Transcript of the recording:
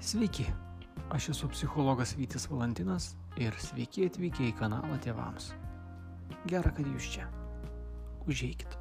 Sveiki, aš esu psichologas Vytis Valantinas ir sveiki atvykę į kanalą tėvams. Gera, kad jūs čia. Užeikit.